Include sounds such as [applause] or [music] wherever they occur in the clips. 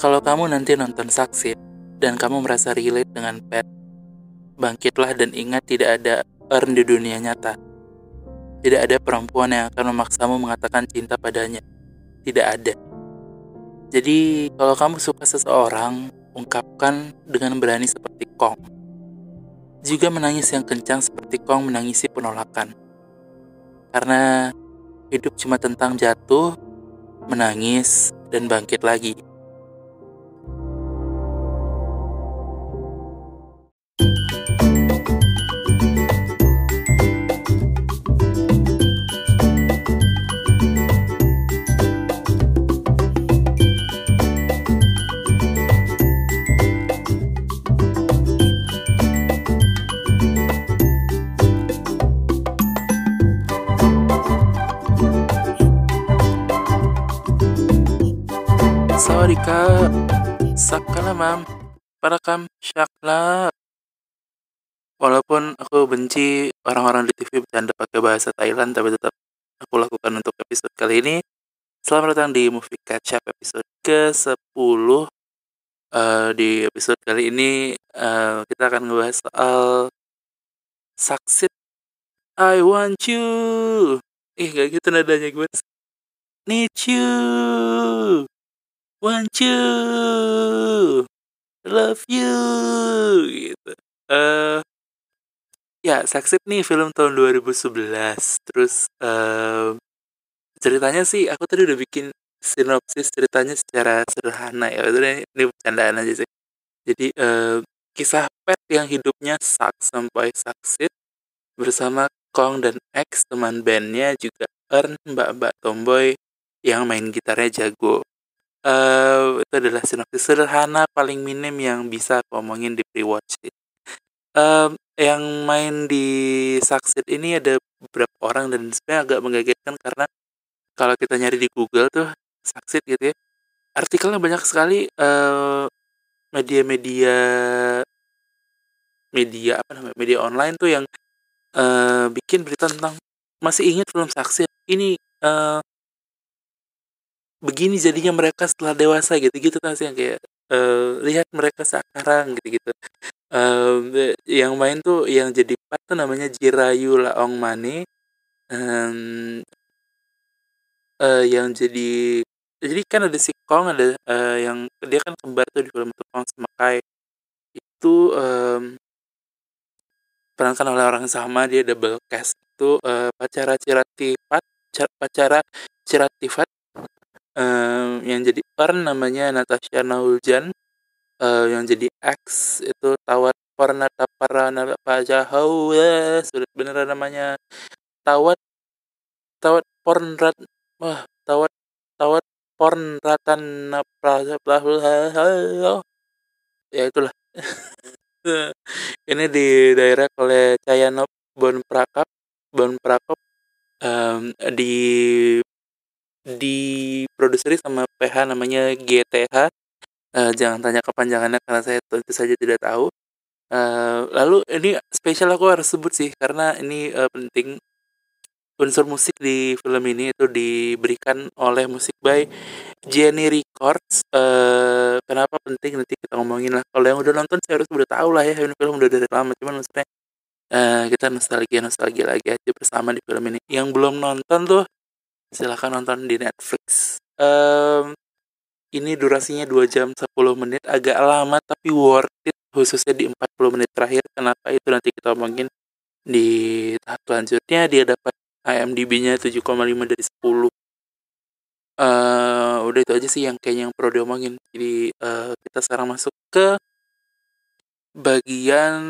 Kalau kamu nanti nonton Saksit dan kamu merasa relate dengan Pet, bangkitlah dan ingat tidak ada Earn di dunia nyata. Tidak ada perempuan yang akan memaksamu mengatakan cinta padanya. Tidak ada. Jadi, kalau kamu suka seseorang, ungkapkan dengan berani seperti Kong. Juga menangis yang kencang seperti Kong menangisi penolakan. Karena hidup cuma tentang jatuh, menangis, dan bangkit lagi. Sakala mam, parakam syakla. Walaupun aku benci orang-orang di TV bercanda pakai bahasa Thailand, tapi tetap aku lakukan untuk episode kali ini. Selamat datang di Movie Catch Up episode ke-10. Uh, di episode kali ini uh, kita akan ngebahas soal Saksit I Want You. Ih, gak gitu nadanya gue. Need you want you love you gitu. Uh, ya Saksit nih film tahun 2011 terus uh, ceritanya sih aku tadi udah bikin sinopsis ceritanya secara sederhana ya. Ini, ini bercandaan aja sih. Jadi uh, kisah pet yang hidupnya sak sampai saksit bersama Kong dan X teman bandnya juga Earn mbak-mbak tomboy yang main gitarnya jago uh, itu adalah sinopsis sederhana paling minim yang bisa aku omongin di pre-watch uh, yang main di Saksit ini ada beberapa orang dan sebenarnya agak mengagetkan karena kalau kita nyari di Google tuh Saksit gitu ya artikelnya banyak sekali media media-media media apa namanya media online tuh yang uh, bikin berita tentang masih ingat film Saksit ini uh, begini jadinya mereka setelah dewasa gitu-gitu kan sih yang kayak uh, lihat mereka sekarang gitu-gitu. Uh, yang main tuh yang jadi part tuh namanya Jirayu Laong Mane um, uh, yang jadi jadi kan ada si Kong ada uh, yang dia kan kembar tuh di film Kong sama Kai. Itu um, perankan oleh orang sama dia double cast itu uh, pacara Ciratifat pacara Ciratifat um, yang jadi Per namanya Natasha Nauljan uh, yang jadi X itu Tawat Pornata Parana Pajahau. Ya sudah beneran namanya. Tawat Tawat Pornrat wah Tawat Tawat Pornratan ya itulah. [laughs] Ini di daerah oleh Cayanop Bon Prakap Bon Prakop um, di diproduseri sama PH namanya GTH. Uh, eh, jangan tanya kepanjangannya karena saya tentu saja tidak tahu. Uh, lalu ini spesial aku harus sebut sih karena ini uh, penting unsur musik di film ini itu diberikan oleh musik by Jenny Records. Uh, kenapa penting nanti kita ngomongin lah. Kalau yang udah nonton saya harus udah tahu lah ya ini film udah dari lama. Cuman maksudnya uh, kita nostalgia nostalgia lagi aja bersama di film ini. Yang belum nonton tuh silahkan nonton di Netflix. Um, ini durasinya 2 jam 10 menit agak lama tapi worth it khususnya di 40 menit terakhir. Kenapa itu? Nanti kita omongin di tahap selanjutnya. Dia dapat IMDb-nya 7,5 dari 10 uh, eh, udah itu aja sih yang kayaknya yang perlu diomongin. Jadi uh, kita sekarang masuk ke bagian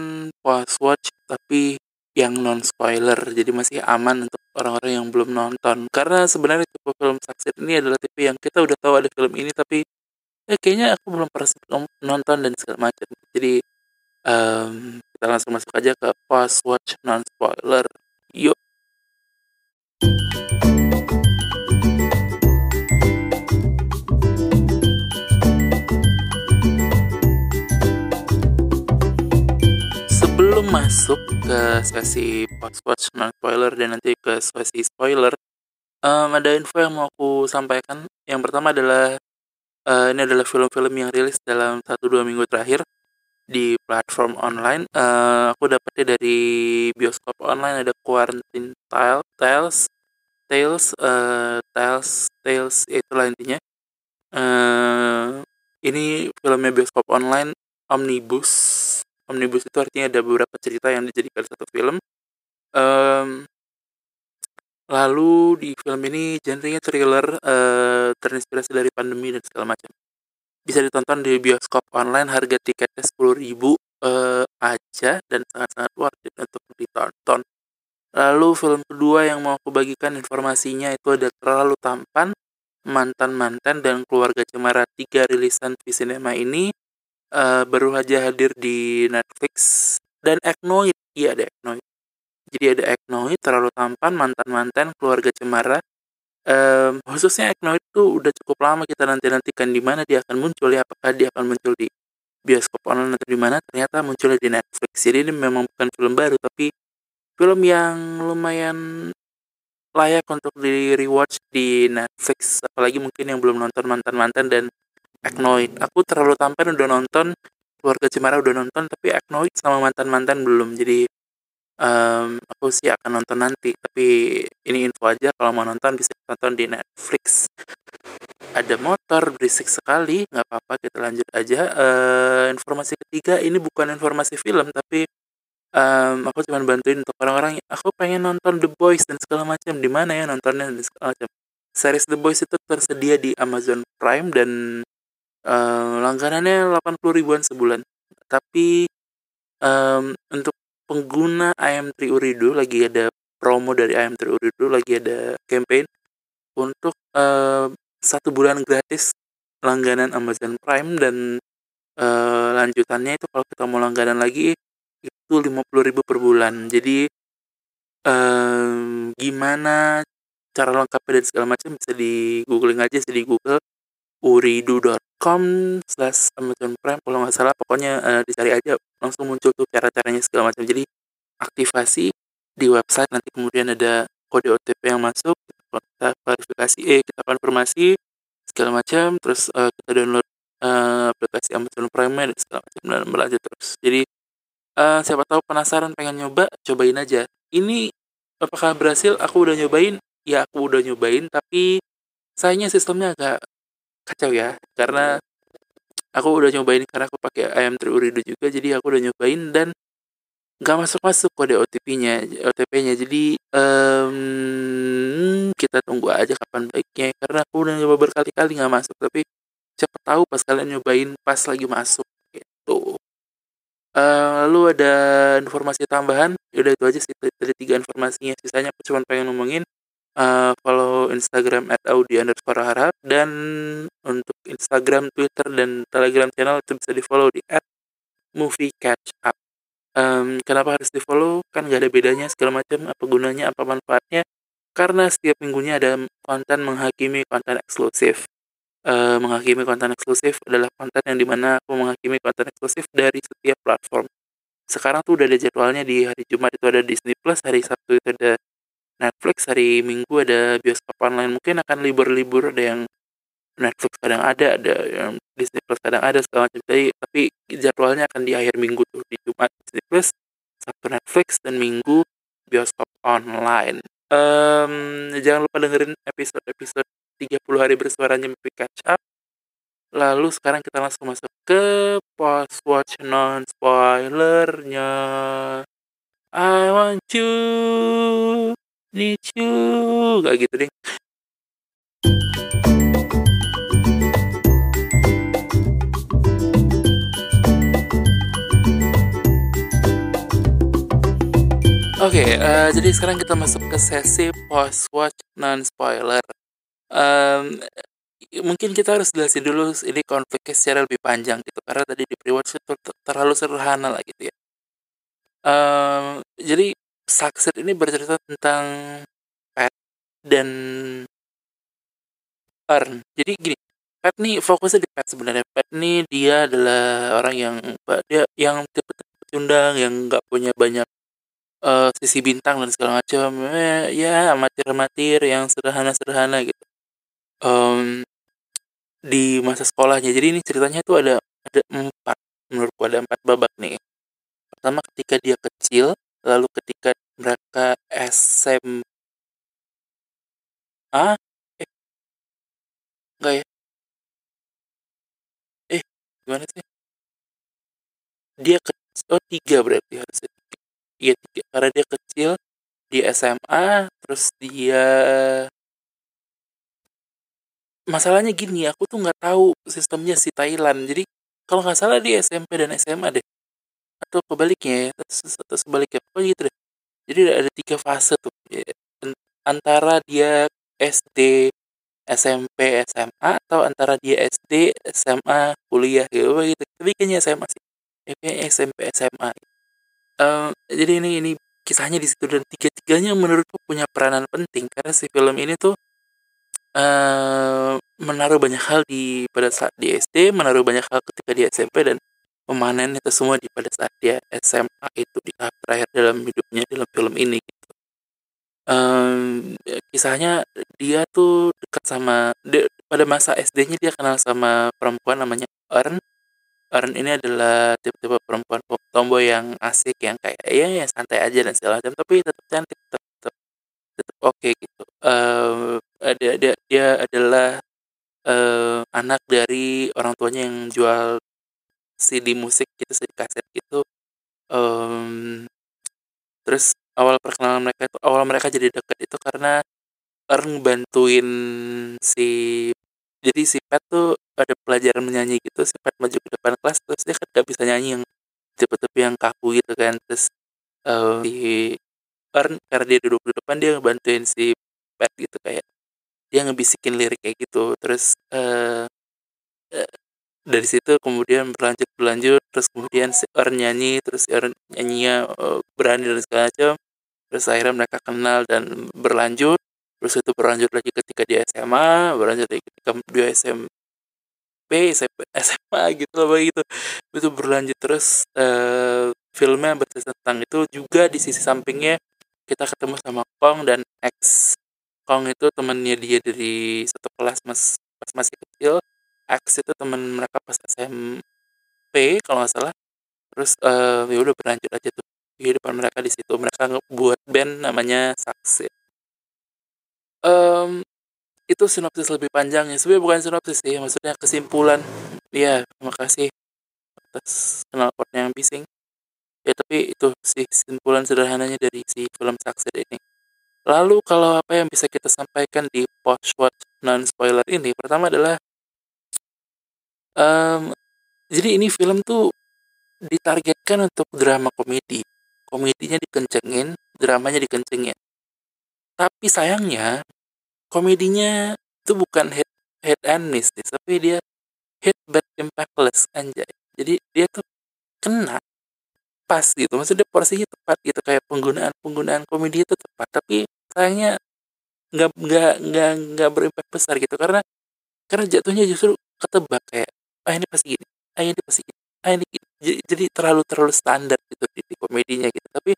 post watch tapi yang non spoiler jadi masih aman untuk orang-orang yang belum nonton. Karena sebenarnya tipe film Saksit ini adalah tipe yang kita udah tahu ada film ini tapi ya kayaknya aku belum pernah nonton dan segala macam. Jadi um, kita langsung masuk aja ke post watch non spoiler yuk masuk ke sesi post-watch non-spoiler dan nanti ke sesi spoiler, um, ada info yang mau aku sampaikan. Yang pertama adalah uh, ini adalah film-film yang rilis dalam satu dua minggu terakhir di platform online. Uh, aku dapetnya dari bioskop online ada Quarantine Tales, Tales, Tales, uh, Tales, Tales itulah intinya. Uh, ini filmnya bioskop online omnibus. Omnibus itu artinya ada beberapa cerita yang dijadikan satu film. Um, lalu di film ini genrenya thriller, uh, terinspirasi dari pandemi dan segala macam bisa ditonton di bioskop online harga tiketnya sepuluh ribu uh, aja dan sangat-sangat worth it untuk ditonton. Lalu film kedua yang mau aku bagikan informasinya itu ada Terlalu Tampan, Mantan-Mantan dan Keluarga Cemara tiga rilisan di sinema ini uh, baru aja hadir di Netflix. Dan Eknoid, iya ada Eknoid. Jadi ada Eknoid, Terlalu Tampan, Mantan-Mantan, Keluarga Cemara. Um, khususnya Eknoid itu udah cukup lama kita nanti-nantikan di mana dia akan muncul ya, apakah dia akan muncul di bioskop online atau di mana, ternyata munculnya di Netflix. Jadi ini memang bukan film baru, tapi film yang lumayan layak untuk di-rewatch di Netflix, apalagi mungkin yang belum nonton Mantan-Mantan dan Eknoid. Aku terlalu tampan udah nonton, Keluarga Cemara udah nonton, tapi Eknoid sama Mantan-Mantan belum. Jadi um, aku sih akan nonton nanti. Tapi ini info aja kalau mau nonton bisa tonton di Netflix. Ada motor berisik sekali nggak apa-apa kita lanjut aja. Uh, informasi ketiga ini bukan informasi film tapi um, aku cuma bantuin untuk orang-orang. Aku pengen nonton The Boys dan segala macam. Di mana ya nontonnya dan segala macam? Series The Boys itu tersedia di Amazon Prime dan uh, langganannya 80 ribuan sebulan tapi um, untuk pengguna IM3 Uridu lagi ada promo dari IM3 Uridu lagi ada campaign untuk uh, satu bulan gratis langganan Amazon Prime dan uh, lanjutannya itu kalau kita mau langganan lagi itu 50.000 per bulan. Jadi uh, gimana cara lengkapnya dan segala macam bisa di googling aja sih di Google uridu.com slash Amazon Prime kalau nggak salah pokoknya uh, dicari aja langsung muncul tuh cara-caranya segala macam. Jadi aktivasi di website nanti kemudian ada kode OTP yang masuk kita klarifikasi eh kita konfirmasi segala macam terus uh, kita download uh, aplikasi Amazon Prime dan segala macam dan berlanjut terus. Jadi uh, siapa tahu penasaran pengen nyoba cobain aja. Ini apakah berhasil? Aku udah nyobain? Ya aku udah nyobain tapi sayangnya sistemnya agak kacau ya karena aku udah nyobain karena aku pakai ayam teruridu juga jadi aku udah nyobain dan nggak masuk masuk kode OTP-nya OTP-nya jadi um, kita tunggu aja kapan baiknya karena aku udah nyoba berkali-kali nggak masuk tapi cepet tahu pas kalian nyobain pas lagi masuk gitu. Uh, lalu ada informasi tambahan? Udah itu aja sih tadi tiga informasinya. Sisanya aku cuma pengen ngomongin uh, follow Instagram at Audi underscore harap dan untuk Instagram, Twitter, dan Telegram channel itu bisa di follow di at movie catch up. Um, kenapa harus di follow? Kan gak ada bedanya segala macam, apa gunanya, apa manfaatnya. Karena setiap minggunya ada konten menghakimi konten eksklusif. Uh, menghakimi konten eksklusif adalah konten yang di mana aku menghakimi konten eksklusif dari setiap platform. Sekarang tuh udah ada jadwalnya di hari Jumat itu ada Disney Plus, hari Sabtu itu ada Netflix hari Minggu ada bioskop online mungkin akan libur-libur ada yang Netflix kadang ada ada yang Disney Plus kadang ada segala macam. Tapi, tapi jadwalnya akan di akhir minggu tuh di Jumat Disney Plus Sabtu Netflix dan Minggu bioskop online. Um, jangan lupa dengerin episode-episode 30 hari bersuaranya Mimpi Catch Up. Lalu sekarang kita langsung masuk ke post watch non spoilernya I want you you kayak gitu deh Oke, okay, uh, eh, jadi sekarang kita masuk ke sesi post watch non spoiler. Um, mungkin kita harus jelasin dulu ini konfliknya secara lebih panjang gitu karena tadi di pre-watch itu terlalu sederhana lah gitu ya. Um, jadi Succeed ini bercerita tentang Pat dan Earn. Jadi gini, Pat nih fokusnya di Pat sebenarnya. Pat nih dia adalah orang yang dia yang tipe pecundang yang nggak punya banyak uh, sisi bintang dan segala macam. Eh, ya amatir-amatir yang sederhana-sederhana gitu. Um, di masa sekolahnya. Jadi ini ceritanya tuh ada ada empat menurutku ada empat babak nih. Pertama ketika dia kecil, lalu ketika mereka SM ah eh. Enggak ya? Eh gimana sih? Dia ke oh tiga berarti harusnya. Iya tiga. Karena dia kecil di SMA terus dia masalahnya gini aku tuh nggak tahu sistemnya si Thailand. Jadi kalau nggak salah di SMP dan SMA deh atau kebaliknya ya atau sebaliknya apa gitu deh. Jadi ada tiga fase tuh ya, antara dia SD SMP SMA atau antara dia SD SMA kuliah gitu gitu. Tapi kayaknya SMA sih. Ya, SMP SMA uh, jadi ini ini kisahnya di situ. Dan tiga tiganya menurutku punya peranan penting. Karena si film ini tuh uh, menaruh banyak hal di pada saat di SD, menaruh banyak hal ketika di SMP dan memanen itu semua di pada saat dia SMA itu di tahap terakhir dalam hidupnya dalam film ini gitu. Um, kisahnya dia tuh dekat sama dia, pada masa SD-nya dia kenal sama perempuan namanya Ern. Ern ini adalah tipe-tipe perempuan tomboy yang asik yang kayak ya, ya santai aja dan segala macam tapi tetap cantik tetap tetap, tetap oke okay, gitu. Um, dia, dia dia adalah uh, anak dari orang tuanya yang jual CD musik gitu CD kaset gitu um, terus awal perkenalan mereka itu awal mereka jadi dekat itu karena Ern bantuin si jadi si Pat tuh ada pelajaran menyanyi gitu si Pat maju ke depan kelas terus dia kan gak bisa nyanyi yang cepet-cepet yang kaku gitu kan terus uh, si Ern karena dia duduk di depan dia bantuin si Pat gitu kayak dia ngebisikin lirik kayak gitu terus uh, uh, dari situ kemudian berlanjut berlanjut terus kemudian si Ern nyanyi terus si Ern nyanyinya uh, berani dan segala macam. Terus akhirnya mereka kenal dan berlanjut. Terus itu berlanjut lagi ketika di SMA berlanjut lagi ketika di SMP SMP SMA [laughs] gitu loh begitu itu berlanjut terus uh, filmnya bercerita tentang itu juga di sisi sampingnya kita ketemu sama Kong dan X. Kong itu temennya dia dari satu kelas mas pas masih kecil X itu teman mereka pas SMP kalau nggak salah. Terus uh, ya udah berlanjut aja tuh kehidupan mereka di situ. Mereka buat band namanya Saksi. Um, itu sinopsis lebih panjang ya sebenarnya bukan sinopsis sih maksudnya kesimpulan. Ya terima kasih atas knalpotnya yang bising. Ya tapi itu sih kesimpulan sederhananya dari si film Saksi ini. Lalu kalau apa yang bisa kita sampaikan di post watch non spoiler ini pertama adalah Um, jadi ini film tuh ditargetkan untuk drama komedi. Komedinya dikencengin, dramanya dikencengin. Tapi sayangnya komedinya itu bukan head head and miss, tapi dia hit but impactless anjay. Jadi dia tuh kena pas gitu. Maksudnya porsinya tepat gitu kayak penggunaan penggunaan komedi itu tepat. Tapi sayangnya nggak nggak nggak nggak berimpak besar gitu karena karena jatuhnya justru ketebak kayak ah ini pasti gini ah ini pasti gini ah ini gini. Jadi, jadi terlalu terlalu standar gitu di komedinya gitu. Tapi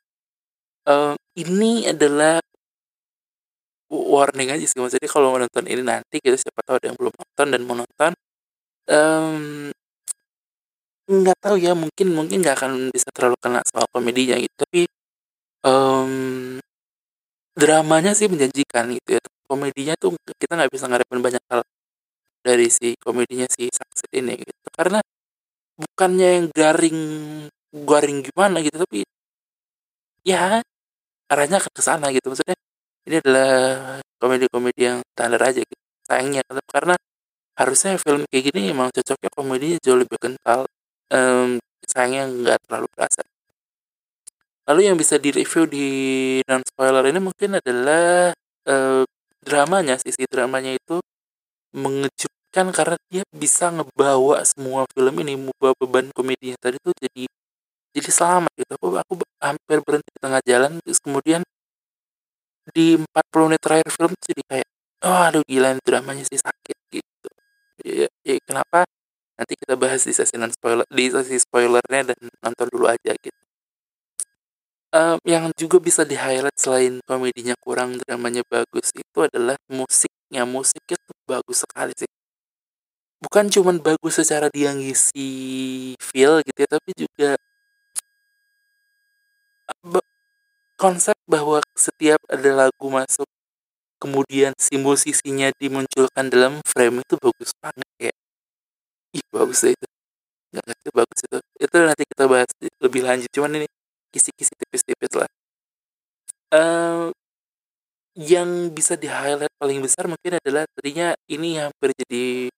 um, ini adalah warning aja sih. Maksudnya kalau mau nonton ini nanti gitu siapa tahu ada yang belum nonton dan mau nonton um, nggak tahu ya mungkin mungkin nggak akan bisa terlalu kena soal komedinya gitu. Tapi um, dramanya sih menjanjikan gitu ya. Komedinya tuh kita nggak bisa ngarepin banyak hal dari si komedinya si Saksit ini gitu. Karena bukannya yang garing garing gimana gitu tapi ya arahnya ke sana gitu. Maksudnya ini adalah komedi-komedi yang standar aja gitu sayangnya. Karena harusnya film kayak gini emang cocoknya komedinya jauh lebih kental um, sayangnya nggak terlalu berasa. Lalu yang bisa direview di non spoiler ini mungkin adalah uh, dramanya sisi dramanya itu mengejutkan karena dia bisa ngebawa semua film ini membawa beban komedinya tadi tuh jadi jadi selamat gitu. Aku aku hampir berhenti di tengah jalan terus kemudian di 40 menit terakhir film tuh jadi kayak oh aduh gila dramanya sih sakit gitu. Ya, ya kenapa? Nanti kita bahas di sesi non spoiler di sesi spoilernya dan nonton dulu aja gitu. Um, yang juga bisa di highlight selain komedinya kurang dramanya bagus itu adalah musiknya. Musiknya bagus sekali sih. Bukan cuman bagus secara dia ngisi feel gitu ya tapi juga konsep bahwa setiap ada lagu masuk kemudian si musisinya dimunculkan dalam frame itu bagus banget ya ih bagus deh itu. Nggak ngerti bagus itu. Itu nanti kita bahas lebih lanjut cuman ini kisi-kisi tipis-tipis lah. Eh, yang bisa di highlight paling besar mungkin adalah tadinya ini hampir jadi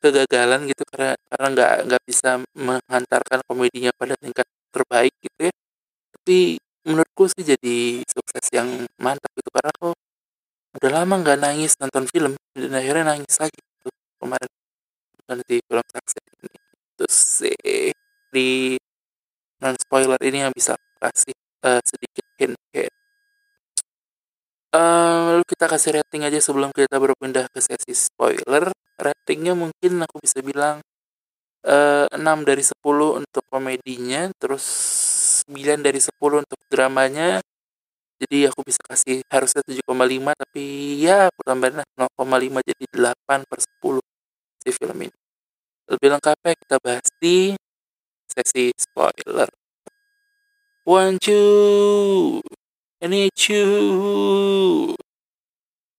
kegagalan gitu karena karena nggak nggak bisa menghantarkan komedinya pada tingkat terbaik gitu ya. Tapi menurutku sih jadi sukses yang mantap gitu karena kok udah lama nggak nangis nonton film dan akhirnya nangis lagi gitu kemarin. Nonton di film sukses ini. Terus sih. Di non spoiler ini yang bisa aku kasih eh, sedikit hint kayak eh, lalu kita kasih rating aja sebelum kita berpindah ke sesi spoiler. Ratingnya mungkin aku bisa bilang eh, 6 dari 10 untuk komedinya terus 9 dari 10 untuk dramanya. Jadi aku bisa kasih harusnya 7,5 tapi ya aku tambahin lah 0,5 jadi 8 per 10 si film ini. Lebih lengkapnya kita bahas di sesi spoiler. One two ini cu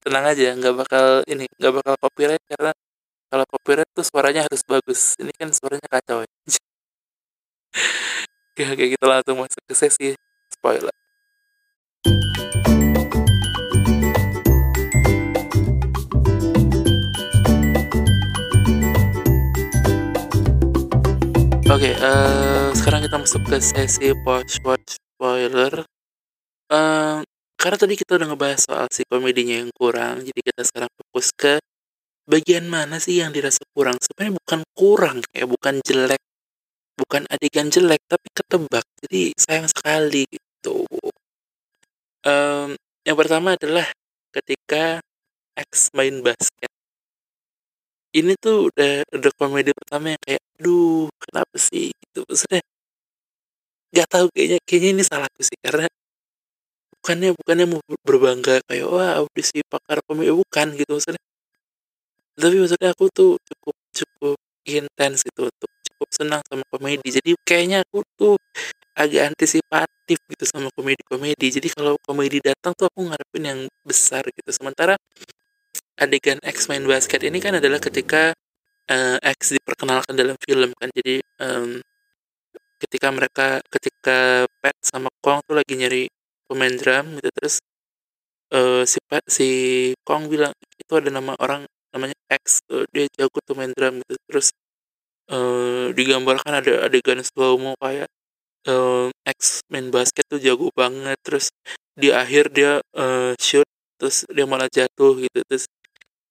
tenang aja nggak bakal ini nggak bakal copyright karena kalau copyright tuh suaranya harus bagus. Ini kan suaranya kacau ya [laughs] Oke, kita langsung masuk ke sesi spoiler. Oke, eh, sekarang kita masuk ke sesi watch watch spoiler. Eh, karena tadi kita udah ngebahas soal si komedinya yang kurang, jadi kita sekarang fokus ke bagian mana sih yang dirasa kurang. Sebenarnya bukan kurang, kayak bukan jelek, bukan adegan jelek, tapi ketebak. Jadi sayang sekali gitu. Em, yang pertama adalah ketika X main basket. Ini tuh udah udah komedi pertama yang kayak, aduh, kenapa sih gitu. Maksudnya nggak tahu kayaknya kayaknya ini salahku sih karena bukannya bukannya mau ber- berbangga kayak wah audisi pakar komedi bukan gitu maksudnya. Tapi maksudnya aku tuh cukup cukup intens itu untuk cukup senang sama komedi. Jadi kayaknya aku tuh agak antisipatif gitu sama komedi-komedi. Jadi kalau komedi datang tuh aku ngarepin yang besar gitu. Sementara adegan X main basket ini kan adalah ketika eh, X diperkenalkan dalam film kan. Jadi em, ketika mereka ketika Pat sama Kong tuh lagi nyari pemain drum gitu terus eh, si Pat si Kong bilang itu ada nama orang namanya X tuh, dia jago tuh main drum gitu. Terus eh, digambarkan ada adegan slow mo kayak eh, X main basket tuh jago banget terus di akhir dia eh, shoot terus dia malah jatuh gitu terus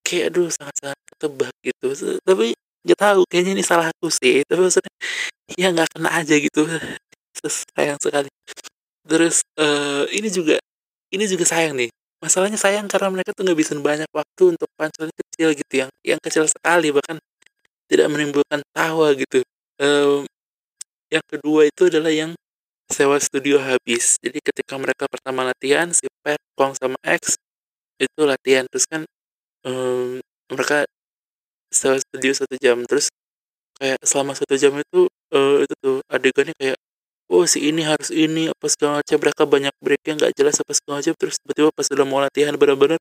kayak aduh sangat-sangat ketebak gitu. Tapi nggak tahu kayaknya ini salah aku sih tapi maksudnya ya nggak kena aja gitu [laughs] sayang sekali terus eh, ini juga ini juga sayang nih. Masalahnya sayang karena mereka tuh nggak bisa banyak waktu untuk punchline kecil gitu yang yang kecil sekali bahkan tidak menimbulkan tawa gitu. Em, yang kedua itu adalah yang sewa studio habis. Jadi ketika mereka pertama latihan si Pat, Kong sama X itu latihan. Terus kan em, mereka sewa studio satu jam. Terus kayak selama satu jam itu eh, itu tuh adegannya kayak oh si ini harus ini apa segala macam. Mereka banyak breaknya nggak jelas apa segala macam. Terus tiba-tiba pas udah mau latihan benar-benar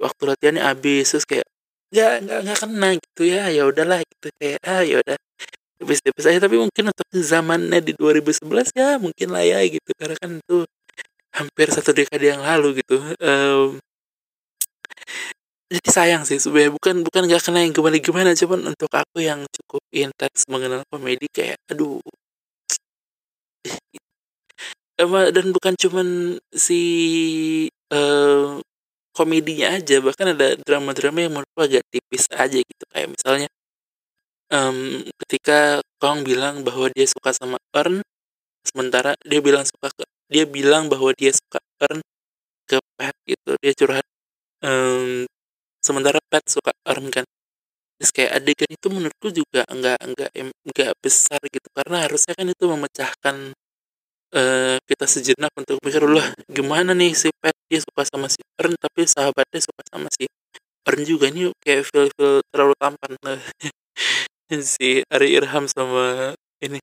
waktu latihannya habis. Terus kayak nggak nggak nggak kena gitu ya. Ya udahlah gitu. Kayak ah ya udah. Tipis-tipis aja. Tapi mungkin untuk zamannya di 2011 ya mungkin lah ya gitu. Karena kan itu hampir satu dekade yang lalu gitu. Em, jadi sayang sih sebenarnya. Bukan bukan nggak kena yang gimana gimana cuman untuk aku yang cukup intens mengenal komedi kayak aduh dan bukan cuman si eh, komedinya aja bahkan ada drama-drama yang menurutku agak tipis aja gitu. Kayak misalnya em, ketika Kong bilang bahwa dia suka sama Earn sementara dia bilang suka ke dia bilang bahwa dia suka Earn ke Pat gitu. Dia curhat em, sementara Pat suka Earn kan. Terus kayak adegan itu menurutku juga enggak enggak enggak besar gitu. Karena harusnya kan itu memecahkan eh, kita sejenak untuk mikir lah gimana nih si Pat? Dia suka sama si Earn tapi sahabatnya suka sama si Earn juga. Ini kayak feel feel terlalu tampan. [laughs] Si Ari Irham sama ini.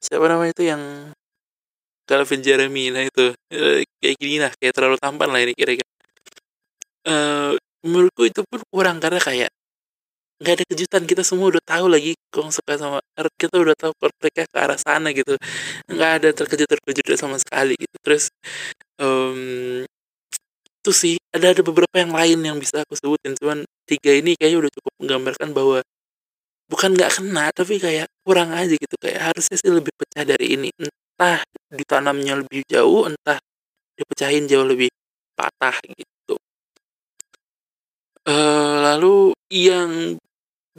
Siapa namanya itu yang Calvin Jeremy nah itu. Eh, kayak gini lah kayak terlalu tampan lah ini kira-kira. Uh, menurutku itu pun kurang karena kayak nggak ada kejutan kita semua udah tahu lagi kong suka sama Art kita udah tahu mereka ke arah sana gitu. Nggak ada terkejut terkejut sama sekali gitu. Terus um, itu sih ada ada beberapa yang lain yang bisa aku sebutin cuman tiga ini kayaknya udah cukup menggambarkan bahwa bukan nggak kena tapi kayak kurang aja gitu. Kayak harusnya sih lebih pecah dari ini. Entah ditanamnya lebih jauh entah dipecahin jauh lebih patah gitu. Uh, lalu yang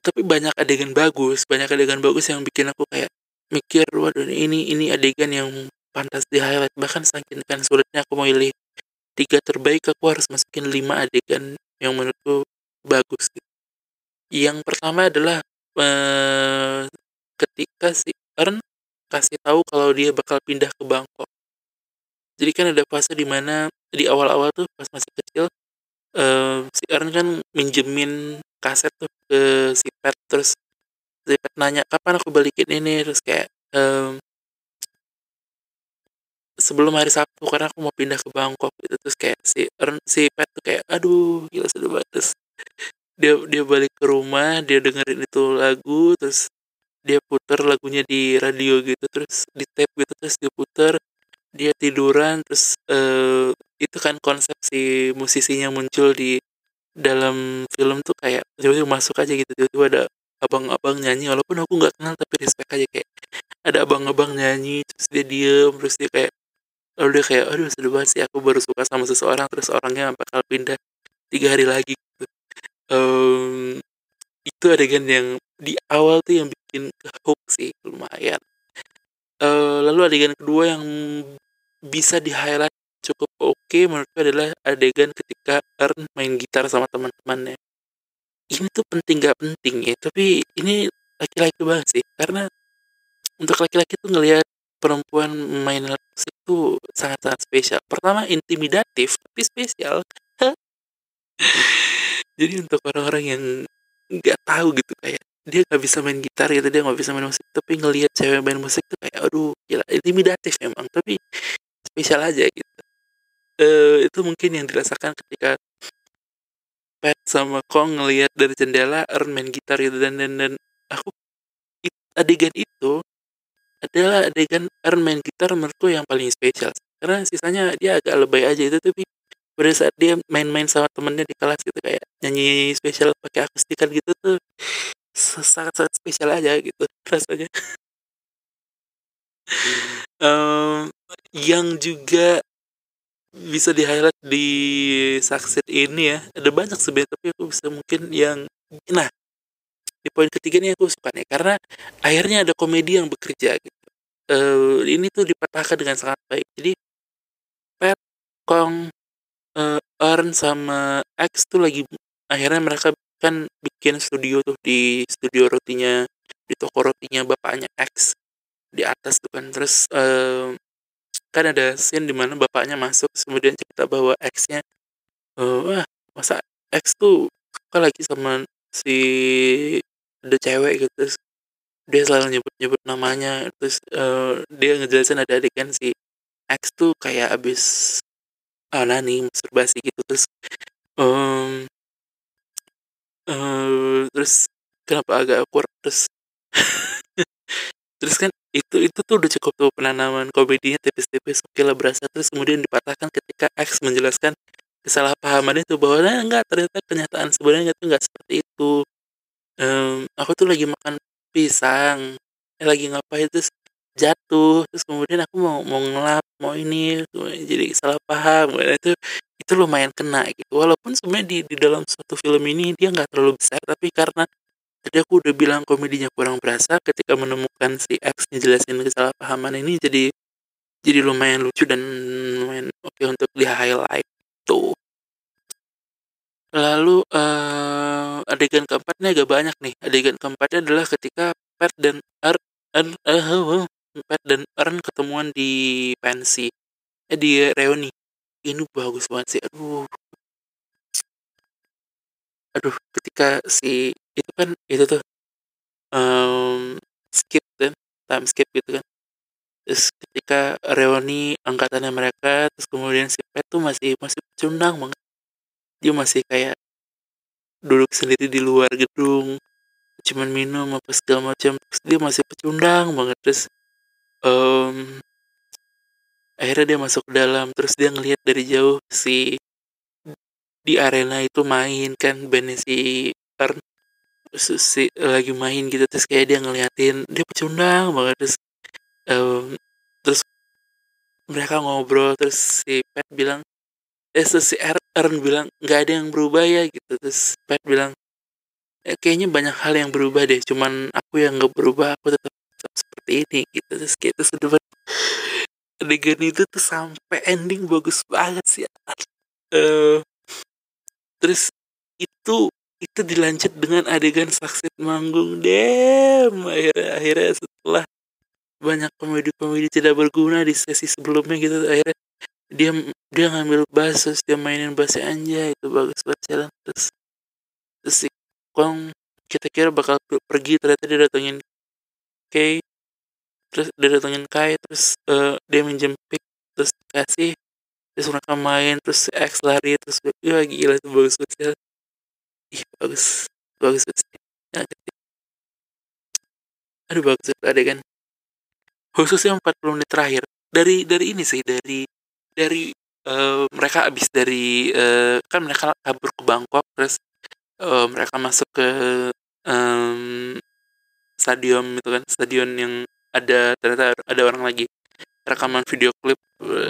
tapi banyak adegan bagus banyak adegan bagus yang bikin aku kayak mikir waduh ini ini adegan yang pantas di highlight bahkan saking kan sulitnya aku mau pilih tiga terbaik aku harus masukin lima adegan yang menurutku bagus gitu. yang pertama adalah eh, ketika si Ern kasih tahu kalau dia bakal pindah ke Bangkok jadi kan ada fase di mana di awal-awal tuh pas masih kecil uh, si Ern kan minjemin kaset tuh ke si Pet terus si Pet nanya kapan aku balikin ini? Terus kayak um, sebelum hari Sabtu karena aku mau pindah ke Bangkok gitu. Terus kayak si si Pet tuh kayak aduh gila sudah batas dia dia balik ke rumah dia dengerin itu lagu terus dia putar lagunya di radio gitu terus di tape gitu terus dia putar dia tiduran terus uh, itu kan konsep si musisinya muncul di dalam film tuh kayak tiba-tiba masuk aja gitu tiba-tiba ada abang-abang nyanyi walaupun aku nggak kenal tapi respect aja kayak ada abang-abang nyanyi terus dia diem terus dia kayak lalu dia kayak aduh sedih banget sih aku baru suka sama seseorang terus orangnya bakal pindah tiga hari lagi gitu. um, itu adegan yang di awal tuh yang bikin hook sih lumayan uh, lalu adegan kedua yang bisa di highlight cukup oke okay, menurutku adalah adegan ketika Ern main gitar sama teman-temannya. Ini tuh penting gak penting ya, tapi ini laki-laki banget sih, karena untuk laki-laki tuh ngelihat perempuan main musik itu sangat-sangat spesial. Pertama intimidatif, tapi spesial. [laughs] Jadi untuk orang-orang yang nggak tahu gitu kayak dia nggak bisa main gitar gitu dia nggak bisa main musik tapi ngelihat cewek main musik tuh kayak aduh gila intimidatif emang tapi spesial aja gitu uh, itu mungkin yang dirasakan ketika Pat sama Kong ngelihat dari jendela Ern main gitar gitu dan dan, dan aku it, adegan itu adalah adegan Ern main gitar menurutku yang paling spesial. Karena sisanya dia agak lebay aja itu tapi pada saat dia main-main sama temennya di kelas gitu kayak nyanyi spesial pakai akustikan gitu tuh sangat-sangat spesial aja gitu [laughs] rasanya. Um, yang juga bisa di-highlight di Succeed ini ya. Ada banyak sebenarnya tapi aku bisa mungkin yang nah di poin ketiga ini aku suka nih karena akhirnya ada komedi yang bekerja gitu. Uh, ini tuh dipatahkan dengan sangat baik. Jadi Pat, Kong, uh, Earn sama X tuh lagi akhirnya mereka kan bikin studio tuh di studio rotinya di toko rotinya bapaknya X di atas tuh kan terus uh, kan ada scene di mana bapaknya masuk kemudian cerita bahwa X-nya uh, wah masa X tuh suka lagi sama si ada cewek gitu. Terus dia selalu nyebut-nyebut namanya. Terus uh, dia ngejelasin ada adegan si X tuh kayak abis ah nih masturbasi gitu. Terus um, uh, terus kenapa agak awkward? Terus [laughs] terus kan itu itu tuh udah cukup tuh penanaman komedinya tipis-tipis oke berasa. Terus kemudian dipatahkan ketika X menjelaskan kesalahpahaman itu bahwa nah, enggak ternyata kenyataan sebenarnya itu enggak seperti itu. Um, aku tuh lagi makan pisang eh, lagi ngapain terus jatuh terus kemudian aku mau mau ngelap mau ini jadi salah paham nah, itu itu lumayan kena gitu. Walaupun sebenarnya di di dalam suatu film ini dia nggak terlalu besar tapi karena Tadi aku udah bilang komedinya kurang berasa ketika menemukan si X ngejelasin kesalahpahaman ini jadi jadi lumayan lucu dan lumayan oke okay untuk di highlight tuh. Lalu uh, adegan keempatnya agak banyak nih. Adegan keempatnya adalah ketika Pat dan Ern, Ern uh, Pat dan Ern ketemuan di pensi, eh, di reuni. Ini bagus banget sih. Aduh, aduh ketika si itu kan itu tuh um, skip kan time skip gitu kan. Terus ketika reuni angkatannya mereka terus kemudian si Pet tuh masih masih pecundang banget. Dia masih kayak duduk sendiri di luar gedung cuman minum apa segala macam dia masih pecundang banget. Terus um, akhirnya dia masuk ke dalam terus dia ngelihat dari jauh si di arena itu main kan bandnya si terus si lagi main gitu terus kayak dia ngeliatin dia pecundang banget terus um, terus mereka ngobrol terus si Pat bilang eh terus si Ern bilang nggak ada yang berubah ya gitu. Terus Pat bilang eh, kayaknya banyak hal yang berubah deh cuman aku yang nggak berubah aku tetap, tetap seperti ini gitu. Terus kayak itu sudah adegan itu tuh sampai ending bagus banget sih uh, terus itu itu dilanjut dengan adegan saksit manggung. Dem akhirnya akhirnya setelah banyak komedi-komedi tidak berguna di sesi sebelumnya gitu akhirnya dia dia ngambil bass dia mainin bassnya aja itu bagus banget terus terus si Kong kita kira bakal pergi ternyata dia datengin Kay terus dia datengin Kai terus uh, dia minjem pick terus kasih terus mereka main terus X lari terus ya gila itu bagus banget ih bagus. Bagus banget ya, aduh bagus adegan. Khususnya 40 menit terakhir. Dari dari ini sih dari dari uh, mereka habis dari uh, kan mereka kabur ke Bangkok terus uh, mereka masuk ke um, stadion itu kan stadion yang ada ternyata ada orang lagi. Rekaman video klip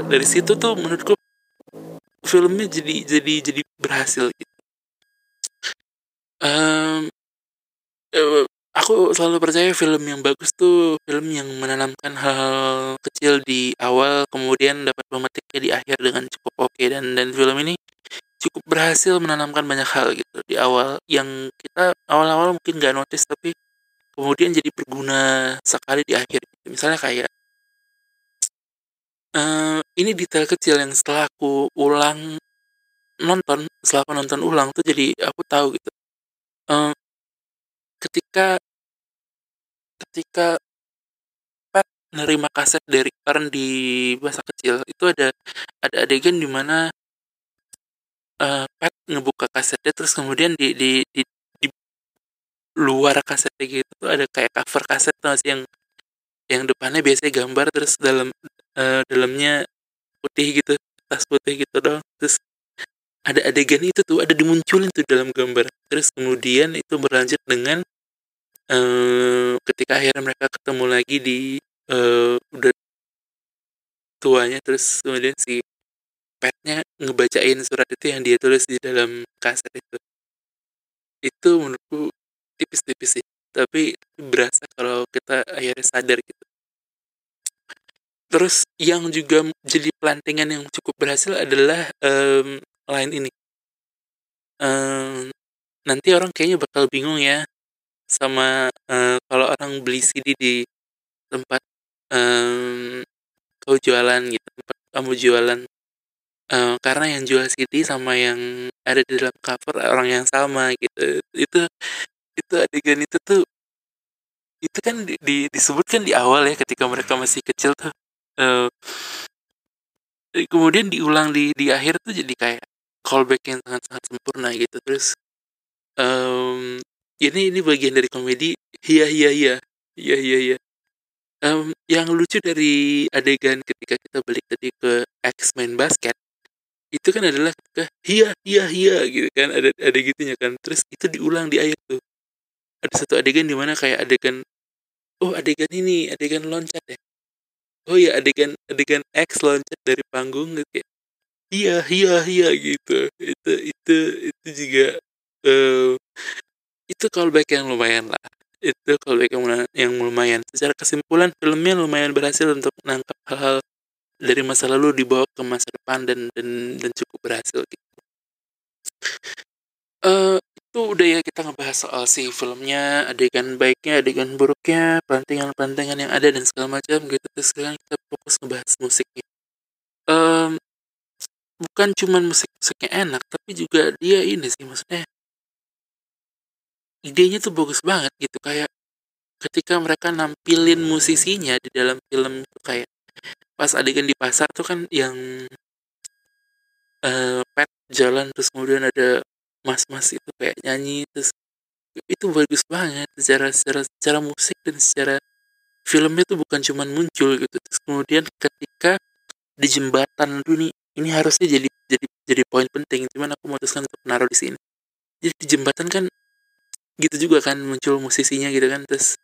dari situ tuh menurutku filmnya jadi jadi jadi berhasil gitu um, aku selalu percaya film yang bagus tuh film yang menanamkan hal kecil di awal kemudian dapat memetiknya di akhir dengan cukup oke okay. dan dan film ini cukup berhasil menanamkan banyak hal gitu di awal yang kita awal-awal mungkin gak notice tapi kemudian jadi berguna sekali di akhir gitu. misalnya kayak uh, ini detail kecil yang setelah aku ulang nonton setelah aku nonton ulang tuh jadi aku tahu gitu uh, ketika ketika Pat nerima kaset dari Karen di masa kecil itu ada ada adegan di mana uh, Pat ngebuka kasetnya terus kemudian di di di, di luar kasetnya gitu tuh ada kayak cover kaset tuh yang yang depannya biasanya gambar terus dalam uh, dalamnya putih gitu tas putih gitu dong terus ada adegan itu tuh ada dimunculin tuh dalam gambar. Terus kemudian itu berlanjut dengan uh, ketika akhirnya mereka ketemu lagi di uh, udah tuanya. Terus kemudian si petnya ngebacain surat itu yang dia tulis di dalam kaset itu. Itu menurutku tipis-tipis sih tapi berasa kalau kita akhirnya sadar gitu. Terus yang juga jadi pelantingan yang cukup berhasil adalah um, lain ini. Um, nanti orang kayaknya bakal bingung ya sama uh, kalau orang beli CD di tempat um, kau jualan gitu tempat kamu jualan. Uh, karena yang jual CD sama yang ada di dalam cover orang yang sama gitu. Itu itu adegan itu tuh itu kan di, di, disebutkan di awal ya ketika mereka masih kecil tuh uh, kemudian diulang di di akhir tuh jadi kayak callback yang sangat-sangat sempurna gitu. Terus um, ini ini bagian dari komedi iya iya iya iya iya iya um, yang lucu dari adegan ketika kita balik tadi ke X main basket itu kan adalah ketika iya iya iya gitu kan ada ada gitunya kan. Terus itu diulang di ayat tuh. Ada satu adegan di mana kayak adegan oh adegan ini adegan loncat ya. Oh ya adegan adegan X loncat dari panggung gitu kayak iya iya iya gitu. Itu itu itu juga uh, itu callback yang lumayan lah. Itu callback yang, yang lumayan. Secara kesimpulan filmnya lumayan berhasil untuk menangkap hal-hal dari masa lalu dibawa ke masa depan dan dan dan cukup berhasil gitu. Uh, itu udah ya kita ngebahas soal si filmnya adegan baiknya adegan buruknya pelantingan-pelantingan yang ada dan segala macam gitu. Terus sekarang kita fokus ngebahas musiknya. Um, bukan cuman musik-musiknya enak tapi juga dia ini sih maksudnya idenya tuh bagus banget gitu kayak ketika mereka nampilin musisinya di dalam film itu kayak pas adegan di pasar tuh kan yang uh, pet jalan terus kemudian ada mas-mas itu kayak nyanyi terus itu bagus banget secara secara secara musik dan secara filmnya tuh bukan cuman muncul gitu. Terus kemudian ketika di jembatan tuh nih ini harusnya jadi jadi jadi poin penting. Cuman aku memutuskan untuk menaruh di sini. Jadi di jembatan kan gitu juga kan muncul musisinya gitu kan. Terus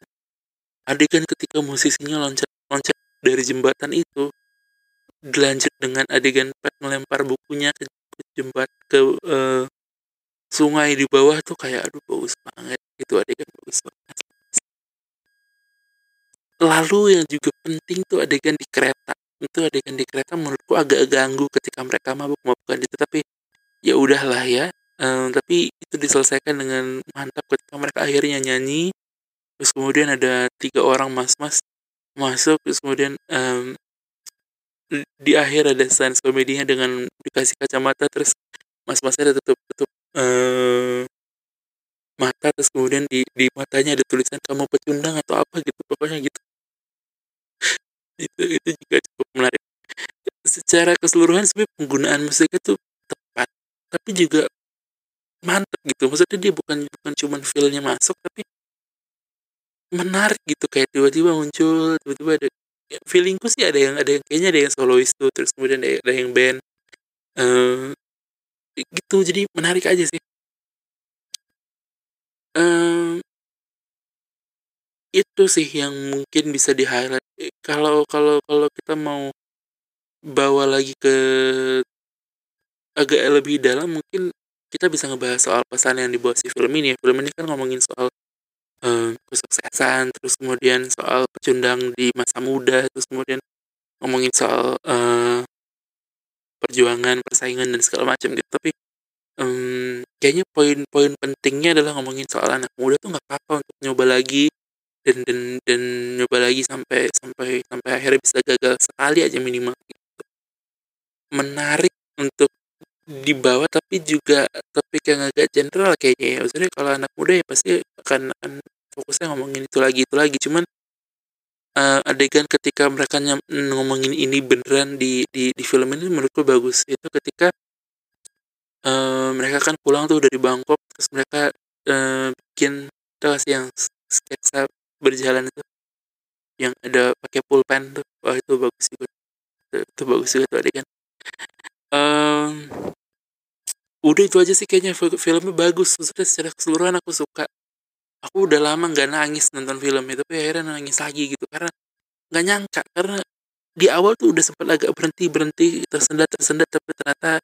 adegan ketika musisinya loncat loncat dari jembatan itu dilanjut dengan adegan Pat melempar bukunya ke, ke jembat ke uh, sungai di bawah tuh kayak aduh bagus banget. Itu adegan bagus banget. Lalu yang juga penting tuh adegan di kereta itu adegan di kereta menurutku agak ganggu ketika mereka mabuk-mabukan itu tapi ya udahlah ya. Um, tapi itu diselesaikan dengan mantap ketika mereka akhirnya nyanyi. Terus kemudian ada tiga orang mas-mas masuk. Terus kemudian um, di akhir ada sans komedinya dengan dikasih kacamata. Terus mas-masnya ada tutup tutup uh, mata. Terus kemudian di di matanya ada tulisan kamu pecundang atau apa? gitu. Pokoknya gitu itu itu juga cukup menarik. Secara keseluruhan sebenarnya penggunaan musiknya tuh tepat tapi juga mantep gitu. Maksudnya dia bukan bukan cuma feelnya masuk tapi menarik gitu. Kayak tiba-tiba muncul tiba-tiba ada ya, feelingku sih ada yang ada yang kayaknya ada yang solois tuh terus kemudian ada, ada yang band uh, gitu. Jadi menarik aja sih. Uh, itu sih yang mungkin bisa di highlight kalau kalau kalau kita mau bawa lagi ke agak lebih dalam mungkin kita bisa ngebahas soal pesan yang dibawa si film ini ya. Film ini kan ngomongin soal um, kesuksesan terus kemudian soal pecundang di masa muda terus kemudian ngomongin soal uh, perjuangan persaingan dan segala macam gitu. Tapi um, kayaknya poin-poin pentingnya adalah ngomongin soal anak muda tuh nggak apa-apa untuk nyoba lagi dan dan dan nyoba lagi sampai sampai sampai akhirnya bisa gagal sekali aja minimal gitu. menarik untuk dibawa tapi juga topik yang agak general kayaknya ya. Maksudnya kalau anak muda ya pasti akan, fokusnya ngomongin itu lagi itu lagi. Cuman uh, adegan ketika mereka ngomongin ini beneran di di di film ini menurutku bagus. Itu ketika uh, mereka kan pulang tuh dari Bangkok terus mereka uh, bikin terus yang sketsa berjalan itu yang ada pakai pulpen tuh. Wah itu bagus juga itu, itu bagus juga tuh adegan. Um, udah itu aja sih kayaknya. Filmnya bagus. Maksudnya secara keseluruhan aku suka. Aku udah lama nggak nangis nonton film itu tapi akhirnya nangis lagi gitu. Karena nggak nyangka. Karena di awal tuh udah sempat agak berhenti berhenti tersendat tersendat tapi ternyata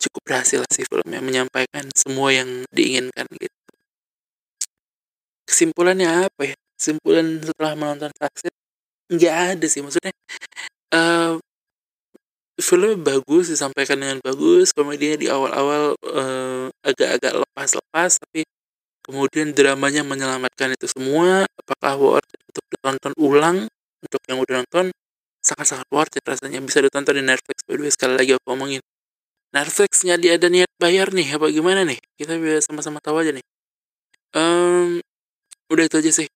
cukup berhasil sih filmnya menyampaikan semua yang diinginkan gitu. Kesimpulannya apa ya kesimpulan setelah menonton Taksit nggak ada sih. Maksudnya uh, filmnya bagus disampaikan dengan bagus komedinya di awal-awal uh, agak-agak lepas-lepas tapi kemudian dramanya menyelamatkan itu semua. Apakah worth it untuk ditonton ulang? Untuk yang udah nonton sangat-sangat worth it rasanya. Bisa ditonton di Netflix by the way sekali lagi aku ngomongin Netflixnya dia ada niat bayar nih apa gimana nih? Kita bisa sama-sama tahu aja nih. Um, udah itu aja sih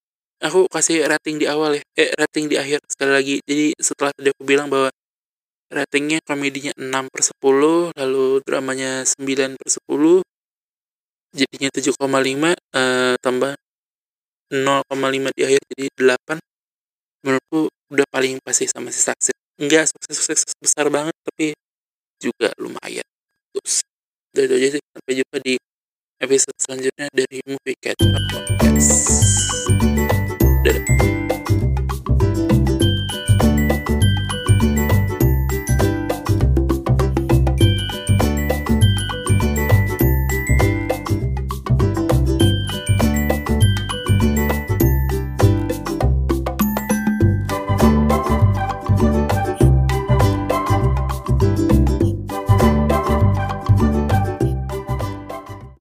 aku kasih rating di awal ya. Eh rating di akhir. Sekali lagi jadi setelah tadi aku bilang bahwa ratingnya komedinya 6 per 10 lalu dramanya 9 per 10 jadinya 7,5 uh, tambah 0,5 di akhir jadi 8 menurutku udah paling pasti sama si Saksit enggak sukses-sukses besar banget tapi juga lumayan. Terus dari itu aja sih. Sampai jumpa di episode selanjutnya dari Movie Cat Podcast. good.